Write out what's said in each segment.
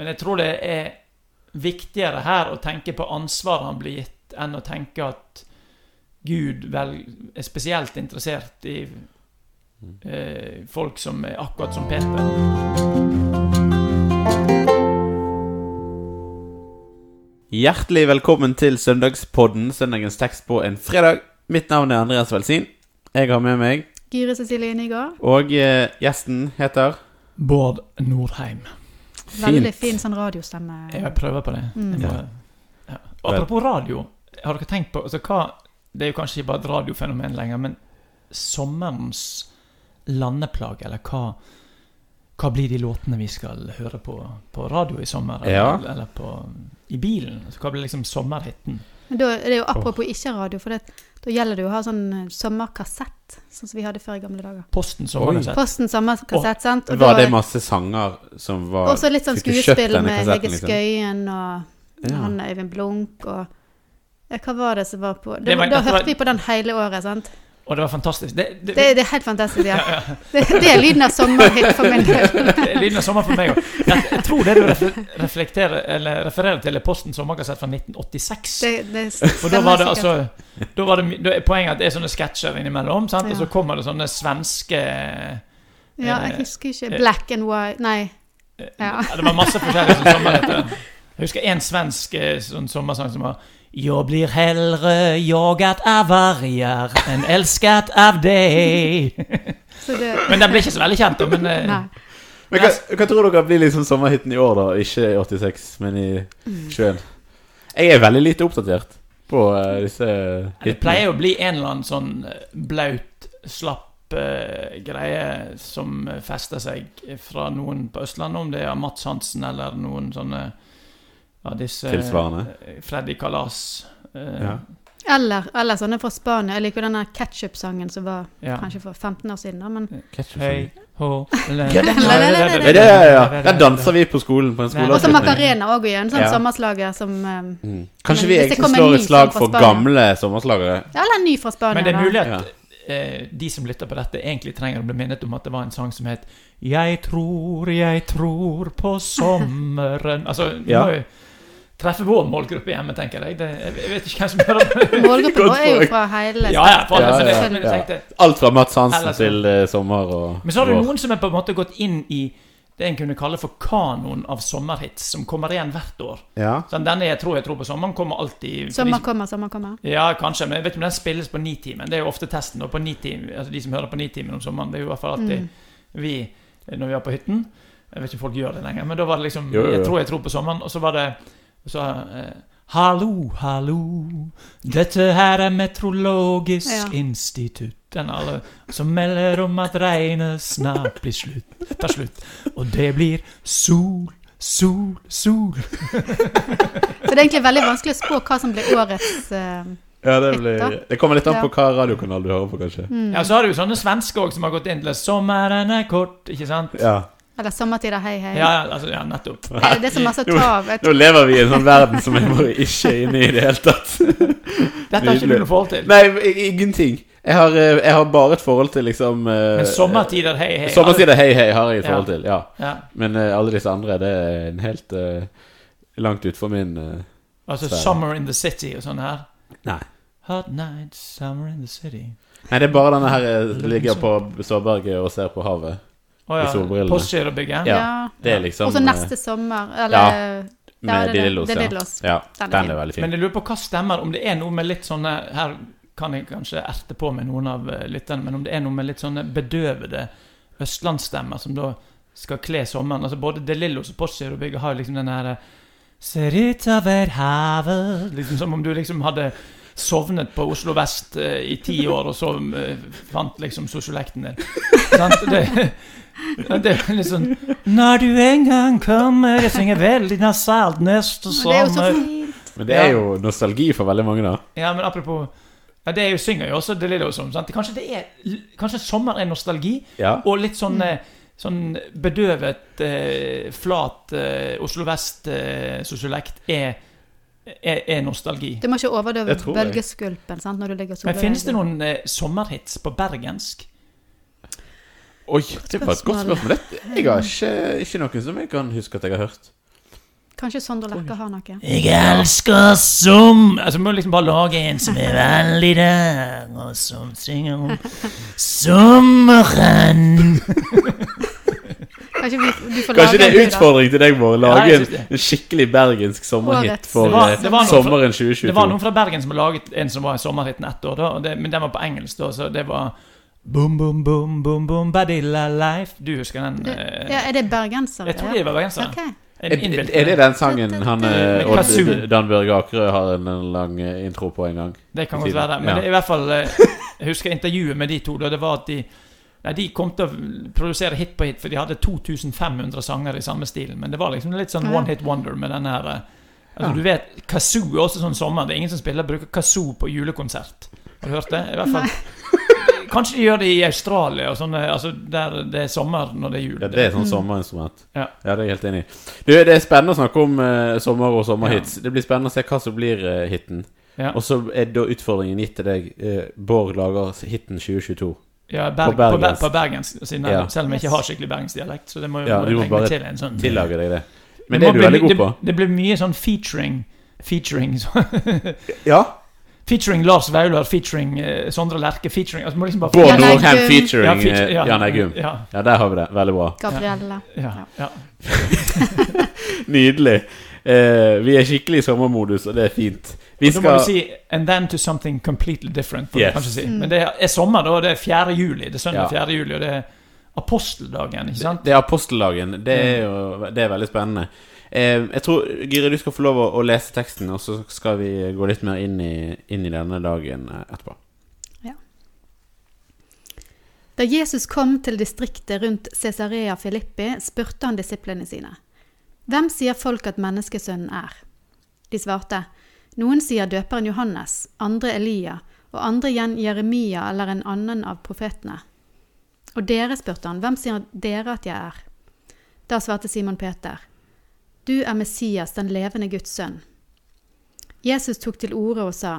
Men jeg tror det er viktigere her å tenke på ansvaret han blir gitt, enn å tenke at Gud vel er spesielt interessert i eh, folk som er akkurat som Peter. Hjertelig velkommen til Søndagspodden, søndagens tekst på en fredag. Mitt navn er Andreas Velsin. Jeg har med meg Gyri Cecilie Nygaard. Og eh, gjesten heter Bård Norheim. Veldig fin sånn radiostemme. Jeg prøver på det. Mm. Jeg må, ja. Apropos radio. Har dere tenkt på altså, hva, Det er jo kanskje ikke bare et radiofenomen lenger, men sommerens landeplage, eller hva hva blir de låtene vi skal høre på på radio i sommer? Eller, Ja. eller på, i bilen? Altså, hva blir liksom sommerhitten? Men da, det er jo apropos ikke radio, for det, da gjelder det jo å ha sånn eh, sommerkassett, sånn som vi hadde før i gamle dager. Posten sommerkassett. Posten sommerkassett, sant? Og Var da- det masse sanger som var Også litt sånn skuespill med Hege liksom? Skøyen og Ja. han Øyvind Blunk og ja, Hva var det som var på det, Det var- Da hørte vi på den hele året, sant? Og det var fantastisk. Det, det, Det, det er helt fantastisk, ja. Det, det er lyden av sommerhit for min del. det er lyden av sommer for meg òg. Jeg, tror det du refererer til, er Posten sommerkassett fra 1986. Det, det For da var det altså da var det, da er Poenget at det er sånne sketsjer innimellom, sant? og så kommer det sånne svenske Ja, jeg husker ikke. Black and white Nei. Ja. Det var masse forskjellige sånne sommerheter. Jeg husker en svensk eh, sånn sommersang som var Jag blir hellre jagat av vargar enn elsket av deg. Det Men den ble ikke så veldig kjent, da. Men eh, Men hva, hva tror dere blir liksom sommerhiten i år, da? Ikke i 86, men i Mm. 21? Jeg er veldig lite oppdatert på disse disse det pleier å bli en eller annen sånn eh, blaut, slapp eh, greie som eh, fester seg fra noen på Østlandet, om det er Mats Hansen eller noen sånne av disse Tilsvarende. eh, Freddy Kalas. eh, Ja. Eller, eller sånne fra Spania. Jeg liker denne ketchup-sangen som var ja. kanskje for 15 år siden. da, Men er. Der danser vi på skolen. På en også skoleavslutning. Macarena òg igjen. Sånn Ja. sommerslager som eh, Mm. Kanskje vi egentlig slår et slag for gamle sommerslagere? Ja, eller en ny fra Spania. Men det er mulig at Ja. eh, de som lytter på dette, egentlig trenger å bli minnet om at det var en sang som het 'Jeg tror, jeg tror på sommeren'. Altså, Ja. må jo treffe vår målgruppe hjemme, tenker jeg. Det, jeg vet ikke hvem som hører det. Målgruppen vår er jo fra hele Ja, ja, fra alle, Ja, men, ja, jeg, ja. tenkte Alt fra Mats Hansen Eller til uh, sommer og Men så har du vår. noen som er på en måte gått inn i det en kunne kalle for kanon av sommerhits, som kommer igjen hvert år. Ja. Sånn, denne 'Jeg tror, jeg tror på sommeren' kommer alltid Sommer kommer, sommer kommer. Ja, kanskje, men jeg vet ikke om den spilles på Nitimen. Det er jo ofte testen. Og på Nitimen, altså de som hører på Nitimen om sommeren, det er jo i hvert fall alltid Mm. vi eh, når vi er på hytten. Jeg vet ikke om folk gjør det lenger, men da var det liksom Jo, jo, jo. Jeg tror jeg tror på sommeren. Og så var det så, eh, Hallo, hallo, dette her er Meteorologisk Ja. institutt. Den alle som melder om at regnet snart blir slutt. tar slutt. Og det blir sol, sol, sol. Så det er egentlig veldig vanskelig å spå hva som blir årets eh, Ja, det, blir, det kommer litt an på hva radiokanal du hører på, kanskje. mm. Ja, så har du jo sånne svensker òg som har gått inn til 'Sommeren er kort', ikke sant? Ja. Eller sommertider, hei, hei. Ja, ja, altså, ja nettopp. Eh, Det er så masse tav. Jeg Nå lever vi i en sånn verden som jeg bare ikke er inne i i det hele tatt. Dette har ikke du noe forhold til. Nei, ingenting. Jeg har, eh, jeg har bare et forhold til liksom eh, Men sommertider, hei, hei. Sommertider, hei, hei, har jeg et Ja. forhold til, ja. Ja, Men uh, alle disse andre, det er en helt uh, langt utfor min uh, altså sfære. 'Summer in the City' og sånn her. Nei. Hot night, summer in the city. Nei, det er bare denne her jeg ligger på sårberget og ser på havet. I ja. solbrillene. Postgirobygget. Ja. Det er liksom Og så neste sommer, eller Med Ja, det er det. Lillos. Er Ja. Lillos. ja. Den er Den er veldig fin. Men jeg lurer på hva stemmer, om det er noe med litt sånne Her kan jeg kanskje erte på med noen av eh, lytterne, men om det er noe med litt sånne bedøvede østlandsstemmer som da skal kle sommeren. Altså Både De Lillos og Postgirobygget har jo liksom den her Ser ut over havet Liksom Som om du liksom hadde sovnet på Oslo vest eh, i ti år, og så eh, fant liksom sosiolekten din. Sant? Det, det er litt sånn Når du en gang kommer Jeg synger veldig nasalt neste er sommer. Men det er jo nostalgi for veldig mange, da. Ja, men apropos ja, Det er jo, synger jo også De Lillos om. Sant? Kanskje det er Kanskje sommer er nostalgi, Ja. og litt sånn mm Sånn bedøvet, eh, flat eh, Oslo vest-sosiolekt er, er, er nostalgi. Du må ikke overdøve bølgeskvulpen sant, når du ligger og finnes det noen eh, sommerhits på bergensk? Oi, det var et godt spørsmål. spørsmål. Jeg har ikke, ikke noe som jeg kan huske at jeg har hørt. Kanskje Sondre Lerche har noe? Jeg elsker som Altså, vi må liksom bare lage en som er veldig der, og som synger om sommeren. Kanskje vi, du får Kanskje det er en, da? utfordring til deg, Bård. Lage en, en skikkelig bergensk sommerhit for Det var- eh, det var sommeren 2022. Det var noen fra Bergen som har laget en som var sommerhiten ett år, da, og det, men den var på engelsk, da, så det var Boom, boom, boom, boom, boom, badilla life. Du husker den? Du, eh, ja, er det bergensere? jeg tror de var bergensere. Okay. Er, er det den sangen han og Odd Dan Børge Akerø har en, lang eh, intro på en gang? Det kan godt være være. Men Ja. det i hvert fall eh, Jeg husker intervjuet med de to. Da det var at de Nei, De kom til å produsere hit på hit, for de hadde 2500 sanger i samme stil. Men det var liksom litt sånn one hit wonder med den her eh, Altså, Ja. du vet, Kazoo er også sånn sommer. Det er ingen som spiller bruker kazoo på julekonsert. Har du hørt det? I hvert fall Kanskje de gjør det i Australia, og sånne, altså der det er sommer når det er jul. Ja, det er sånn sommerinstrument. Ja. det er jeg helt enig i. Du, Det er spennende å snakke om uh, sommer og sommerhits. Det blir spennende å se hva som blir uh, hiten. Ja. Og så er da utfordringen gitt til deg. Uh, Bård lager hiten 2022. Ja, Berg, På på, bergensk. på Bergens siden Ja. selv om jeg ikke har skikkelig bergensdialekt. Så det må jo Ja, må du må meg bare til en sånn Tillage deg det. Men Det det er du bli veldig god på. Det, det blir mye sånn featuring Featuring Ja. Featuring Lars Vaular, featuring eh, Sondre Lerche, featuring altså, må liksom bare Bård Jan Nordheim featuring Ja, eh, feature- ja, Jan Eggum. Ja, Ja, der har vi det. Veldig bra. Gabrielle. ja, ja. Nydelig. Eh, vi er skikkelig i sommermodus, og det er fint. Vi Og da må skal du si And then to something completely different. Yes. si. Mm. Men det er sommer, da. Det er 4. juli. Det er søndag Ja. 4. juli, og det er aposteldagen, ikke sant? Det er aposteldagen. Det er jo det er veldig spennende. Eh, jeg tror Gyri, du skal få lov å, å lese teksten, og så skal vi gå litt mer inn i, inn i denne dagen etterpå. etterpå. Da Jesus kom til distriktet rundt Cesarea Filippi, spurte han disiplene sine. Hvem sier folk at menneskesønnen er? De svarte. Noen sier døperen Johannes, andre Elia, og andre igjen Jeremia eller en annen av profetene. Og dere, spurte han, hvem sier dere at jeg er? Da svarte Simon Peter. Du er Messias, den levende Guds sønn. Jesus tok til orde og sa,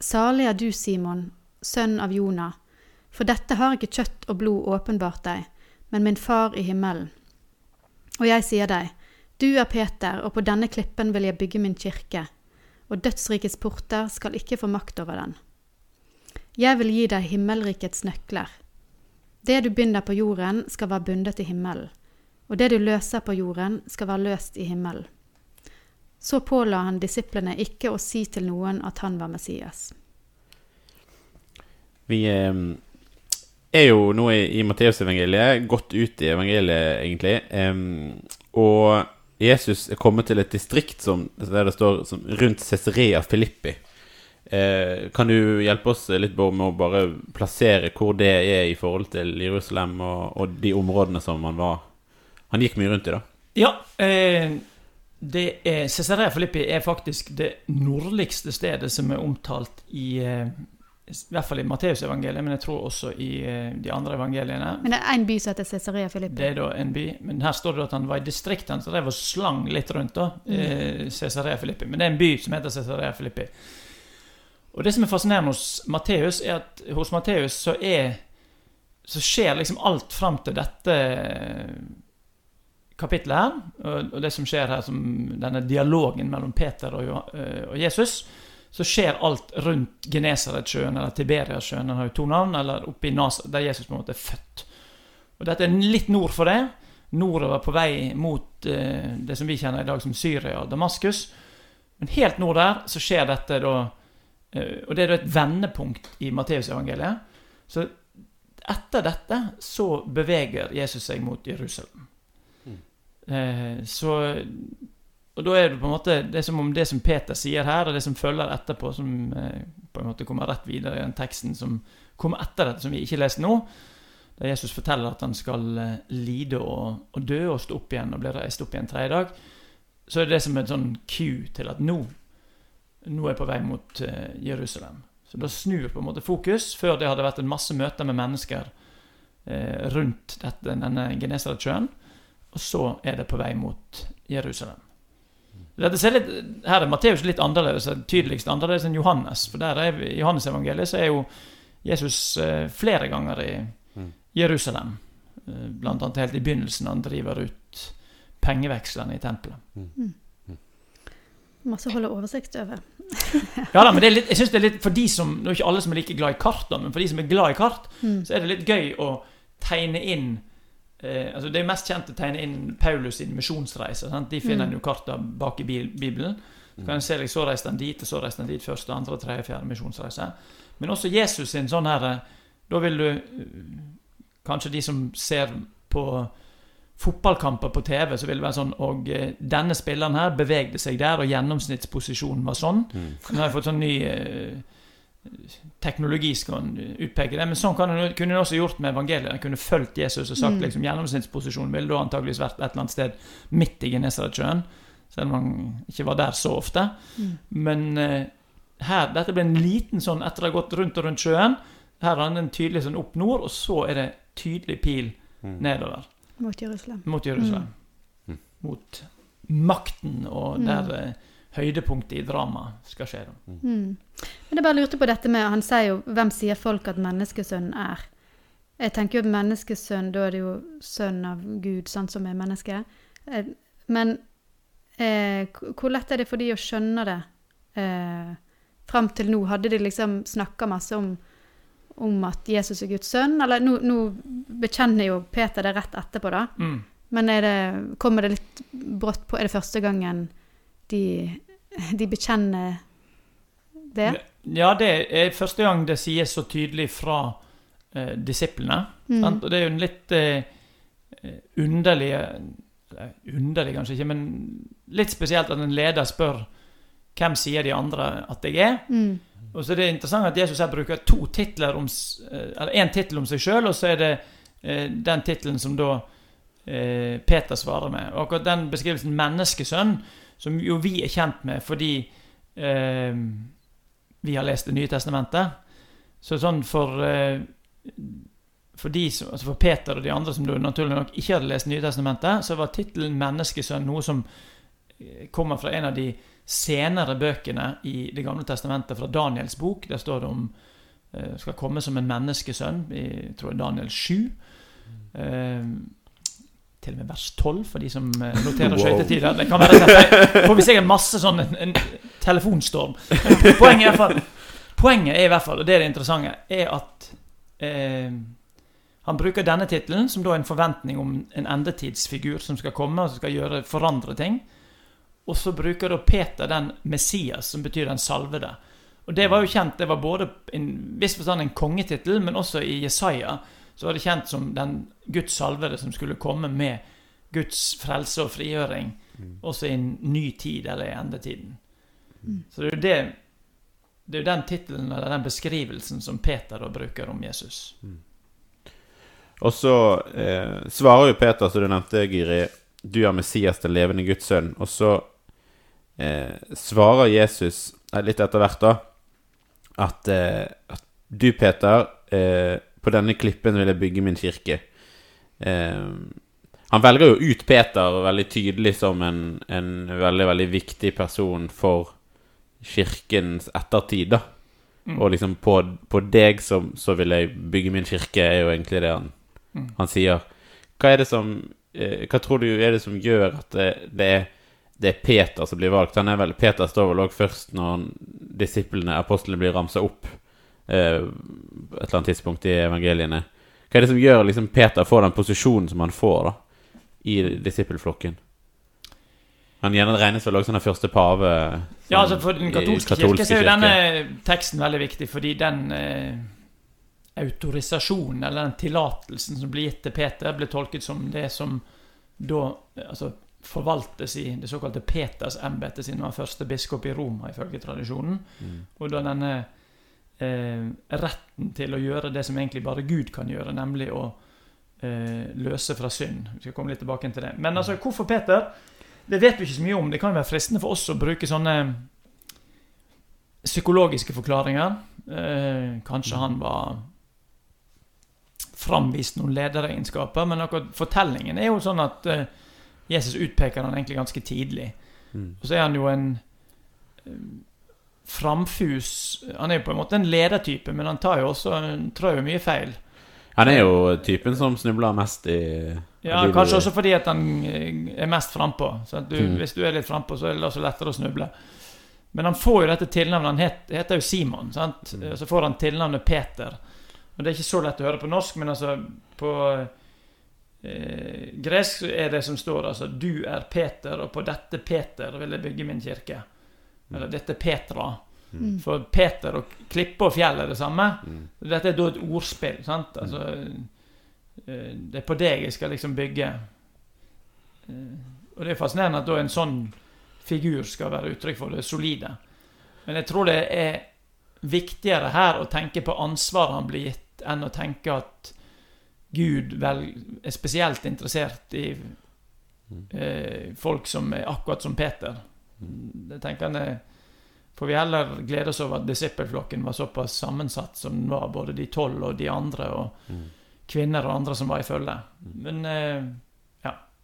Salig er du, Simon, sønn av Jonah, for dette har ikke kjøtt og blod åpenbart deg, men min far i himmelen. Og jeg sier deg, du er Peter, og på denne klippen vil jeg bygge min kirke, og dødsrikets porter skal ikke få makt over den. Jeg vil gi deg himmelrikets nøkler. Det du binder på jorden, skal være bundet i himmelen, og det du løser på jorden, skal være løst i himmelen. Så påla han disiplene ikke å si til noen at han var Messias. Vi eh, er jo nå i, i Matteusevangeliet, godt ut i evangeliet, egentlig. Og Jesus er kommet til et distrikt som, der det står som, rundt Cesarea Filippi. Eh, kan du hjelpe oss litt med å bare plassere hvor det er i forhold til Jerusalem og, og de områdene som han var Han gikk mye rundt i, da. Ja, eh, det er Cesarea Filippi er faktisk det nordligste stedet som er omtalt i eh, I hvert fall i Matteusevangeliet, men jeg tror også i eh, de andre evangeliene. Men det er én by som heter Cesarea Filippi. Det er da en by, men her står det at han var i distriktet. så drev og slang litt rundt, da. mm. Cesarea Filippi. Men det er en by som heter Cesarea Filippi. Og det som er fascinerende hos Matteus, er at hos Matteus så er Så skjer liksom alt fram til dette kapittelet her. Og, det som skjer her, som denne dialogen mellom Peter og, eh, og Jesus. Så skjer alt rundt Genesaretsjøen eller Tiberiasjøen, den har jo to navn, eller oppe i Nasaret, der Jesus på en måte er født. Og dette er litt nord for det. Nordover på vei mot eh, det som vi kjenner i dag som Syria og Damaskus. Men helt nord der så skjer dette da eh, Og det er da et vendepunkt i Matteusevangeliet. Så etter dette så beveger Jesus seg mot Jerusalem. Eh, så Og da er det på en måte Det er som om det som Peter sier her, og det som følger etterpå, som eh, på en måte kommer rett videre i den teksten som kommer etter dette, som vi ikke leser nå, der Jesus forteller at han skal eh, lide og, og dø og stå opp igjen og bli reist opp igjen tredje dag, så er det som en sånn cue til at nå nå er jeg på vei mot eh, Jerusalem. Så da snur på en måte fokus. Før det hadde vært en masse møter med mennesker eh, rundt dette, denne Genesaretsjøen. Og så er det på vei mot Jerusalem. Dette ser litt, her er Matteus litt annerledes, tydeligst annerledes enn Johannes. For der er, i Johannes-evangeliet så er jo Jesus eh, flere ganger i Mm. Jerusalem. Eh, blant annet helt i begynnelsen, han driver ut pengevekslene i tempelet. Mm. Mm. Masse å holde oversikt over. Ja da, men det er litt, jeg synes det er litt For de som Det er ikke alle som er like glad i kart, da, men for de som er glad i kart, Mm. så er det litt gøy å tegne inn eh, altså Det mest kjent å tegne inn Paulus sin misjonsreise. Sant? De finner Mm. en jo karta bak i Bibelen. Så kan en se like, så reiste han dit, og så reiste han dit første, andre, tredje, fjerde misjonsreise. Men også Jesus sin sånn her eh, Da vil du eh, Kanskje de som ser på fotballkamper på TV, så vil det være sånn Og eh, denne spilleren her bevegde seg der, og gjennomsnittsposisjonen var sånn. Mm. Nå har jeg fått sånn ny eh, teknologi skal en utpeke det. Men sånn kan en, kunne en også gjort med evangeliet. En kunne fulgt Jesus og sagt Mm. liksom gjennomsnittsposisjonen ville da antageligvis vært et eller annet sted midt i Genesaretsjøen. Selv om han ikke var der så ofte. Mm. Men uh, her, dette ble en liten sånn etter å ha gått rundt og rundt sjøen. Her er han en tydelig sånn opp nord, og så er det tydelig pil Mm. nedover Mot Jerusalem. mot Jerusalem. Mm. Mot makten, og Mm. der eh, høydepunktet i dramaet skal skje. da. Mm. Men jeg bare lurte på dette med Han sier jo 'Hvem sier folk at menneskesønnen er?' Jeg tenker jo at menneskesønn, da er det jo sønn av Gud, sant, som er menneske. Eh, Men eh, hvor lett er det for de å skjønne det? Eh, Fram til nå, hadde de liksom snakka masse om, om at Jesus er Guds sønn? Eller nå, nå bekjenner jo Peter det rett etterpå, da. Mm. Men er det, kommer det litt brått på? Er det første gangen de, de bekjenner det? Ja, det er første gang det sies så tydelig fra eh, disiplene. Mm. Sant? Og det er jo en litt eh, underlig eller, Underlig kanskje ikke, men litt spesielt at en leder spør hvem sier de andre at jeg er. Mm. Og så er det interessant at Jesus her bruker to titler om eh, Eller én tittel om seg sjøl, og så er det eh, den tittelen som da eh, Peter svarer med. Og akkurat den beskrivelsen 'menneskesønn', som jo vi er kjent med fordi eh, vi har lest Det nye testamentet. Så sånn for eh, for, de som, altså for Peter og de andre som du naturlig nok ikke hadde lest Det Nye testamentet, så var tittelen 'menneskesønn' noe som eh, kommer fra en av de senere bøkene i Det gamle testamentet, fra Daniels bok. Der står det om eh, skal komme som en menneskesønn i tror jeg, Daniel 7. Eh, til og med vers 12, for de som eh, noterer Wow. skøytetider. Det kan være jeg får vi sikkert masse sånn en, en telefonstorm. Poenget er fall Poenget er i hvert fall, og det er det interessante, er at eh, han bruker denne tittelen, som da er en forventning om en endetidsfigur som skal komme og som skal gjøre, forandre ting. Og så bruker da Peter den Messias, som betyr den salvede. Og det var jo kjent, det var både i en viss forstand en kongetittel, men også i Jesaja så var det kjent som den Guds salvede som skulle komme med Guds frelse og frigjøring, også i en ny tid, eller i endetiden. Mm. Så det er jo det det er jo den tittelen eller den beskrivelsen som Peter da bruker om Jesus. Og så eh, svarer jo Peter, som du nevnte, Giri, du er Messias, den levende Guds sønn. Og så eh, svarer Jesus eh, litt etter hvert, da, at, eh, at du, Peter, eh, på denne klippen vil jeg bygge min kirke. Eh, han velger jo ut Peter veldig tydelig som en, en veldig, veldig viktig person for kirkens ettertid, da. Mm. Og liksom på, på deg som, så vil jeg bygge min kirke, er jo egentlig det han, Mm. han sier. Hva er det som eh, Hva tror du er det som gjør at det, det, er, det er Peter som blir valgt? Han er vel, Peter står vel òg først når disiplene, apostlene, blir ramsa opp eh, et eller annet tidspunkt i evangeliene. Hva er det som gjør liksom Peter får den posisjonen som han får da i disippelflokken? Han gjerne regnes vel også som den første pave Ja, altså For den katolske, katolske kirke så er jo denne teksten veldig viktig, fordi den eh, autorisasjonen, eller den tillatelsen som blir gitt til Peter, blir tolket som det som da altså, forvaltes i det såkalte Petersembetet, siden han var første biskop i Roma, ifølge tradisjonen. Mm. Og da denne eh, retten til å gjøre det som egentlig bare Gud kan gjøre, nemlig å eh, løse fra synd. Vi skal komme litt tilbake til det. Men altså, hvorfor Peter? Det vet vi ikke så mye om. Det kan være fristende for oss å bruke sånne psykologiske forklaringer. Eh, kanskje han var framvist noen lederegenskaper, men akkurat fortellingen er jo sånn at eh, Jesus utpeker han egentlig ganske tidlig. Mm. Og så er han jo en eh, framfus Han er jo på en måte en ledertype, men han tar jo også han trår jo mye feil. Han er jo typen som snubler mest i, Ja, kanskje også fordi at han eh, er mest frampå. Så Mm. Hvis du er litt frampå, så er det også lettere å snuble. Men han får jo dette tilnavnet. Han het, heter jo Simon. sant? Mm. Så får han tilnavnet Peter. Og Det er ikke så lett å høre på norsk, men altså på eh, gresk er det som står altså 'Du er Peter, og på dette Peter vil jeg bygge min kirke'. Eller 'Dette er Petra'. Mm. For Peter og klippe og fjell er det samme. Mm. Dette er da et ordspill. sant? Altså, eh, det er på deg jeg skal liksom bygge. Eh, Og det er fascinerende at da en sånn figur skal være uttrykk for det solide. Men jeg tror det er viktigere her å tenke på ansvaret han blir gitt, enn å tenke at Gud vel er spesielt interessert i eh, folk som er akkurat som Peter. Det tenker jeg er- Får vi heller glede oss over at disippelflokken var såpass sammensatt som den var, både de tolv og de andre, og Mm. kvinner og andre som var i følge. Men eh,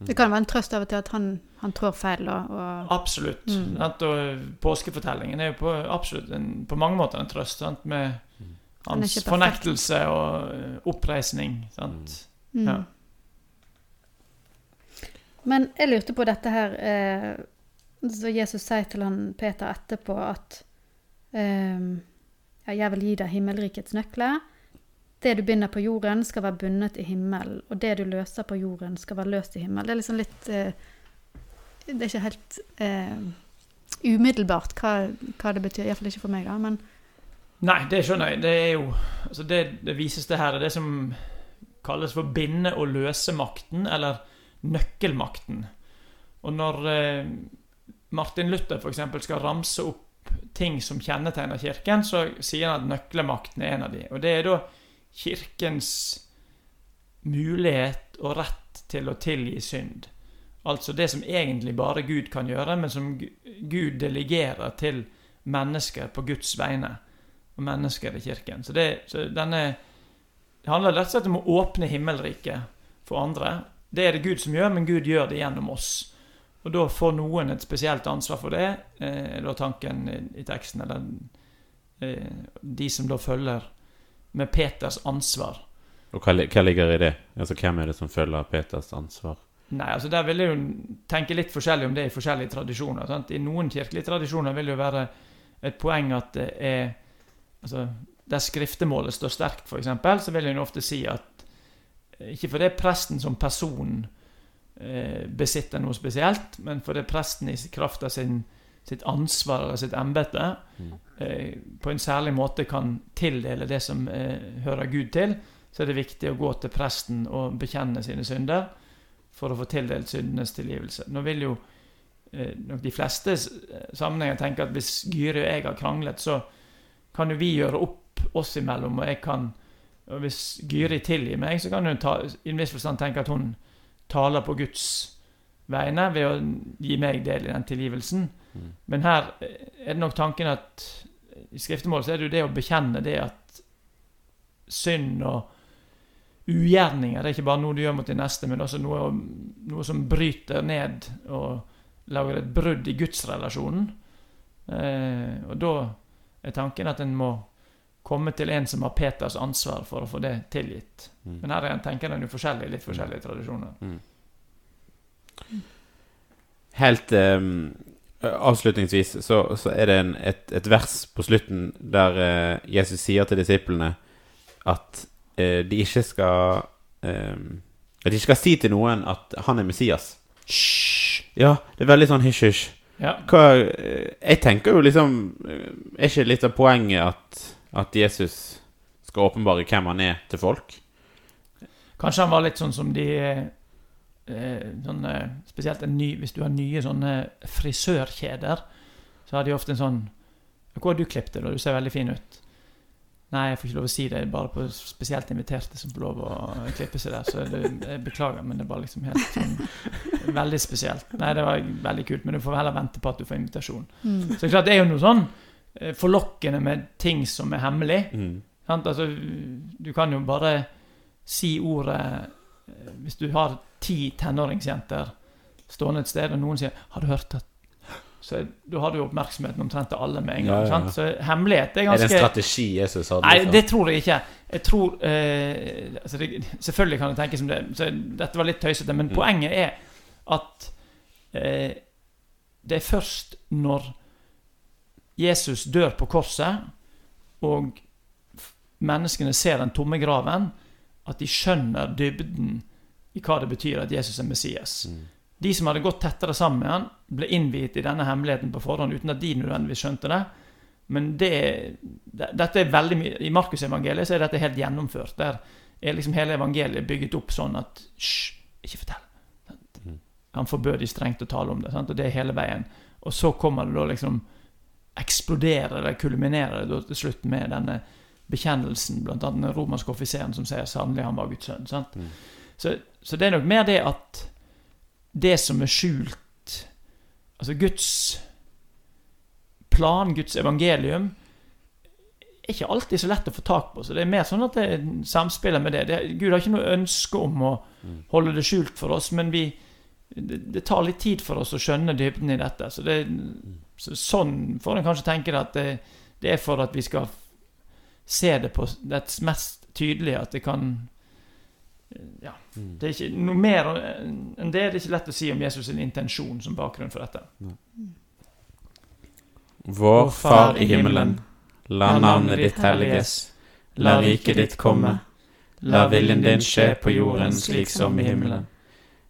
Det kan være en trøst av og til at han, han trår feil, Og, Og, absolutt. Mm. At, Og påskefortellingen er jo på, absolutt en, på mange måter en trøst, sant? med Han er hans fornektelse og eh, oppreisning. Sant? mm. ja. Men jeg lurte på dette her eh, Så Jesus sier til han Peter etterpå at um, ja, 'Jeg vil gi deg himmelrikets nøkler'. Det du binder på jorden, skal være bundet i himmelen. Og det du løser på jorden, skal være løst i himmelen. Det er liksom litt uh, Det er ikke helt uh, umiddelbart hva, hva det betyr. Iallfall ikke for meg, da. Men Nei, det skjønner jeg. Det er jo altså det, det viseste her er det som kalles for binde- og løsemakten, eller nøkkelmakten. Og når eh, Martin Luther f.eks. skal ramse opp ting som kjennetegner Kirken, så sier han at nøklemakten er en av de. Og det er da Kirkens mulighet og rett til å tilgi synd. Altså det som egentlig bare Gud kan gjøre, men som Gud delegerer til mennesker på Guds vegne. Og mennesker i Kirken. Så, det, så denne Det handler rett og slett om å åpne himmelriket for andre. Det er det Gud som gjør, men Gud gjør det gjennom oss. Og da får noen et spesielt ansvar for det, eh, da tanken i, i teksten. Eller eh, de som da følger med Peters ansvar. Og hva, hva ligger i det? Altså Hvem er det som følger Peters ansvar? Nei, altså Der vil jeg jo tenke litt forskjellig om det i forskjellige tradisjoner. Sant? I noen kirkelige tradisjoner vil det jo være et poeng at det er altså, Der skriftemålet står sterkt, f.eks., så vil en ofte si at ikke for det er presten som person eh, besitter noe spesielt, men fordi presten i kraft av sin, sitt ansvar og sitt embete Mm. eh, på en særlig måte kan tildele det som eh, hører Gud til, så er det viktig å gå til presten og bekjenne sine synder for å få tildelt syndenes tilgivelse. Nå vil jo eh, nok de fleste s- sammenhenger tenke at hvis Gyri og jeg har kranglet, så kan jo vi gjøre opp oss imellom, og jeg kan og Hvis Gyri tilgir meg, så kan hun ta, i en viss forstand tenke at hun taler på Guds vegne ved å gi meg del i den tilgivelsen. Mm. Men her er det nok tanken at i skriftemål så er det jo det å bekjenne det at synd og ugjerninger det er ikke bare noe du gjør mot din neste, men også noe, noe som bryter ned og lager et brudd i gudsrelasjonen. Eh, og da er tanken at en må komme til en som har Peters ansvar for å få det tilgitt. Mm. Men her er en, tenker en jo forskjellig, litt forskjellige tradisjoner. Helt um, avslutningsvis så, så er det en, et, et vers på slutten der uh, Jesus sier til disiplene at uh, de ikke skal um, At de ikke skal si til noen at han er Messias. Hysj! Ja, det er veldig sånn hysj-hysj. Ja. Eh, Jeg tenker jo liksom Er ikke litt av poenget at, at Jesus skal åpenbare hvem han er til folk? Kanskje han var litt sånn som de eh, sånn, eh, Spesielt en ny, hvis du har nye sånne frisørkjeder, så har de ofte en sånn 'Hvor har du klippet deg, da? Du ser veldig fin ut.' Nei, jeg får ikke lov å si det. Bare på spesielt inviterte som får lov å klippe seg der. Så det, jeg beklager, men det er bare liksom helt sånn Veldig spesielt. Nei, det var veldig kult, men du får heller vente på at du får invitasjon. mm. Så det er klart, det er jo noe sånn forlokkende med ting som er hemmelig. Mm. Altså, du kan jo bare si ordet eh, Hvis du har ti tenåringsjenter stående et sted, og noen sier 'Har du hørt at Så da har jo oppmerksomheten omtrent til alle med en gang. ja, ja. sant? Så hemmelighet er ganske Er det en strategi Jesus hadde? Nei, liksom? det tror jeg ikke. Jeg tror eh, altså det, Selvfølgelig kan det tenkes som det. Så dette var litt tøysete. Men Mm. poenget er at eh, det er først når Jesus dør på korset, og menneskene ser den tomme graven, at de skjønner dybden i hva det betyr at Jesus er Messias. Mm. De som hadde gått tettere sammen med han, ble innviet i denne hemmeligheten på forhånd uten at de nødvendigvis skjønte det. Men det, det, dette er veldig mye I Markusevangeliet er dette helt gjennomført. Der er liksom hele evangeliet bygget opp sånn at Hysj, ikke fortell. Mm. Han forbød de strengt å tale om det. Sant? Og det er hele veien. Og så kommer det da liksom Eksploderer eller kulminerer det til slutt med denne bekjennelsen, blant annet den romerske offiseren som sier sannelig han var Guds sønn. Sant? Mm. Så, så det er nok mer det at det som er skjult Altså Guds plan, Guds evangelium, er ikke alltid så lett å få tak på. Så det er mer sånn at det samspiller med det. det Gud har ikke noe ønske om å Mm. holde det skjult for oss, men vi det, det tar litt tid for oss å skjønne dybden i dette. Så, det, så sånn får en kanskje tenke det at det, det er for at vi skal se det på dets mest tydelige, at det kan Ja. Mm. Det er ikke noe mer enn det. Det er ikke lett å si om Jesus' sin intensjon som bakgrunn for dette. Vår Far i himmelen. La navnet ditt helliges. La riket ditt komme. La viljen din skje på jorden slik som i himmelen.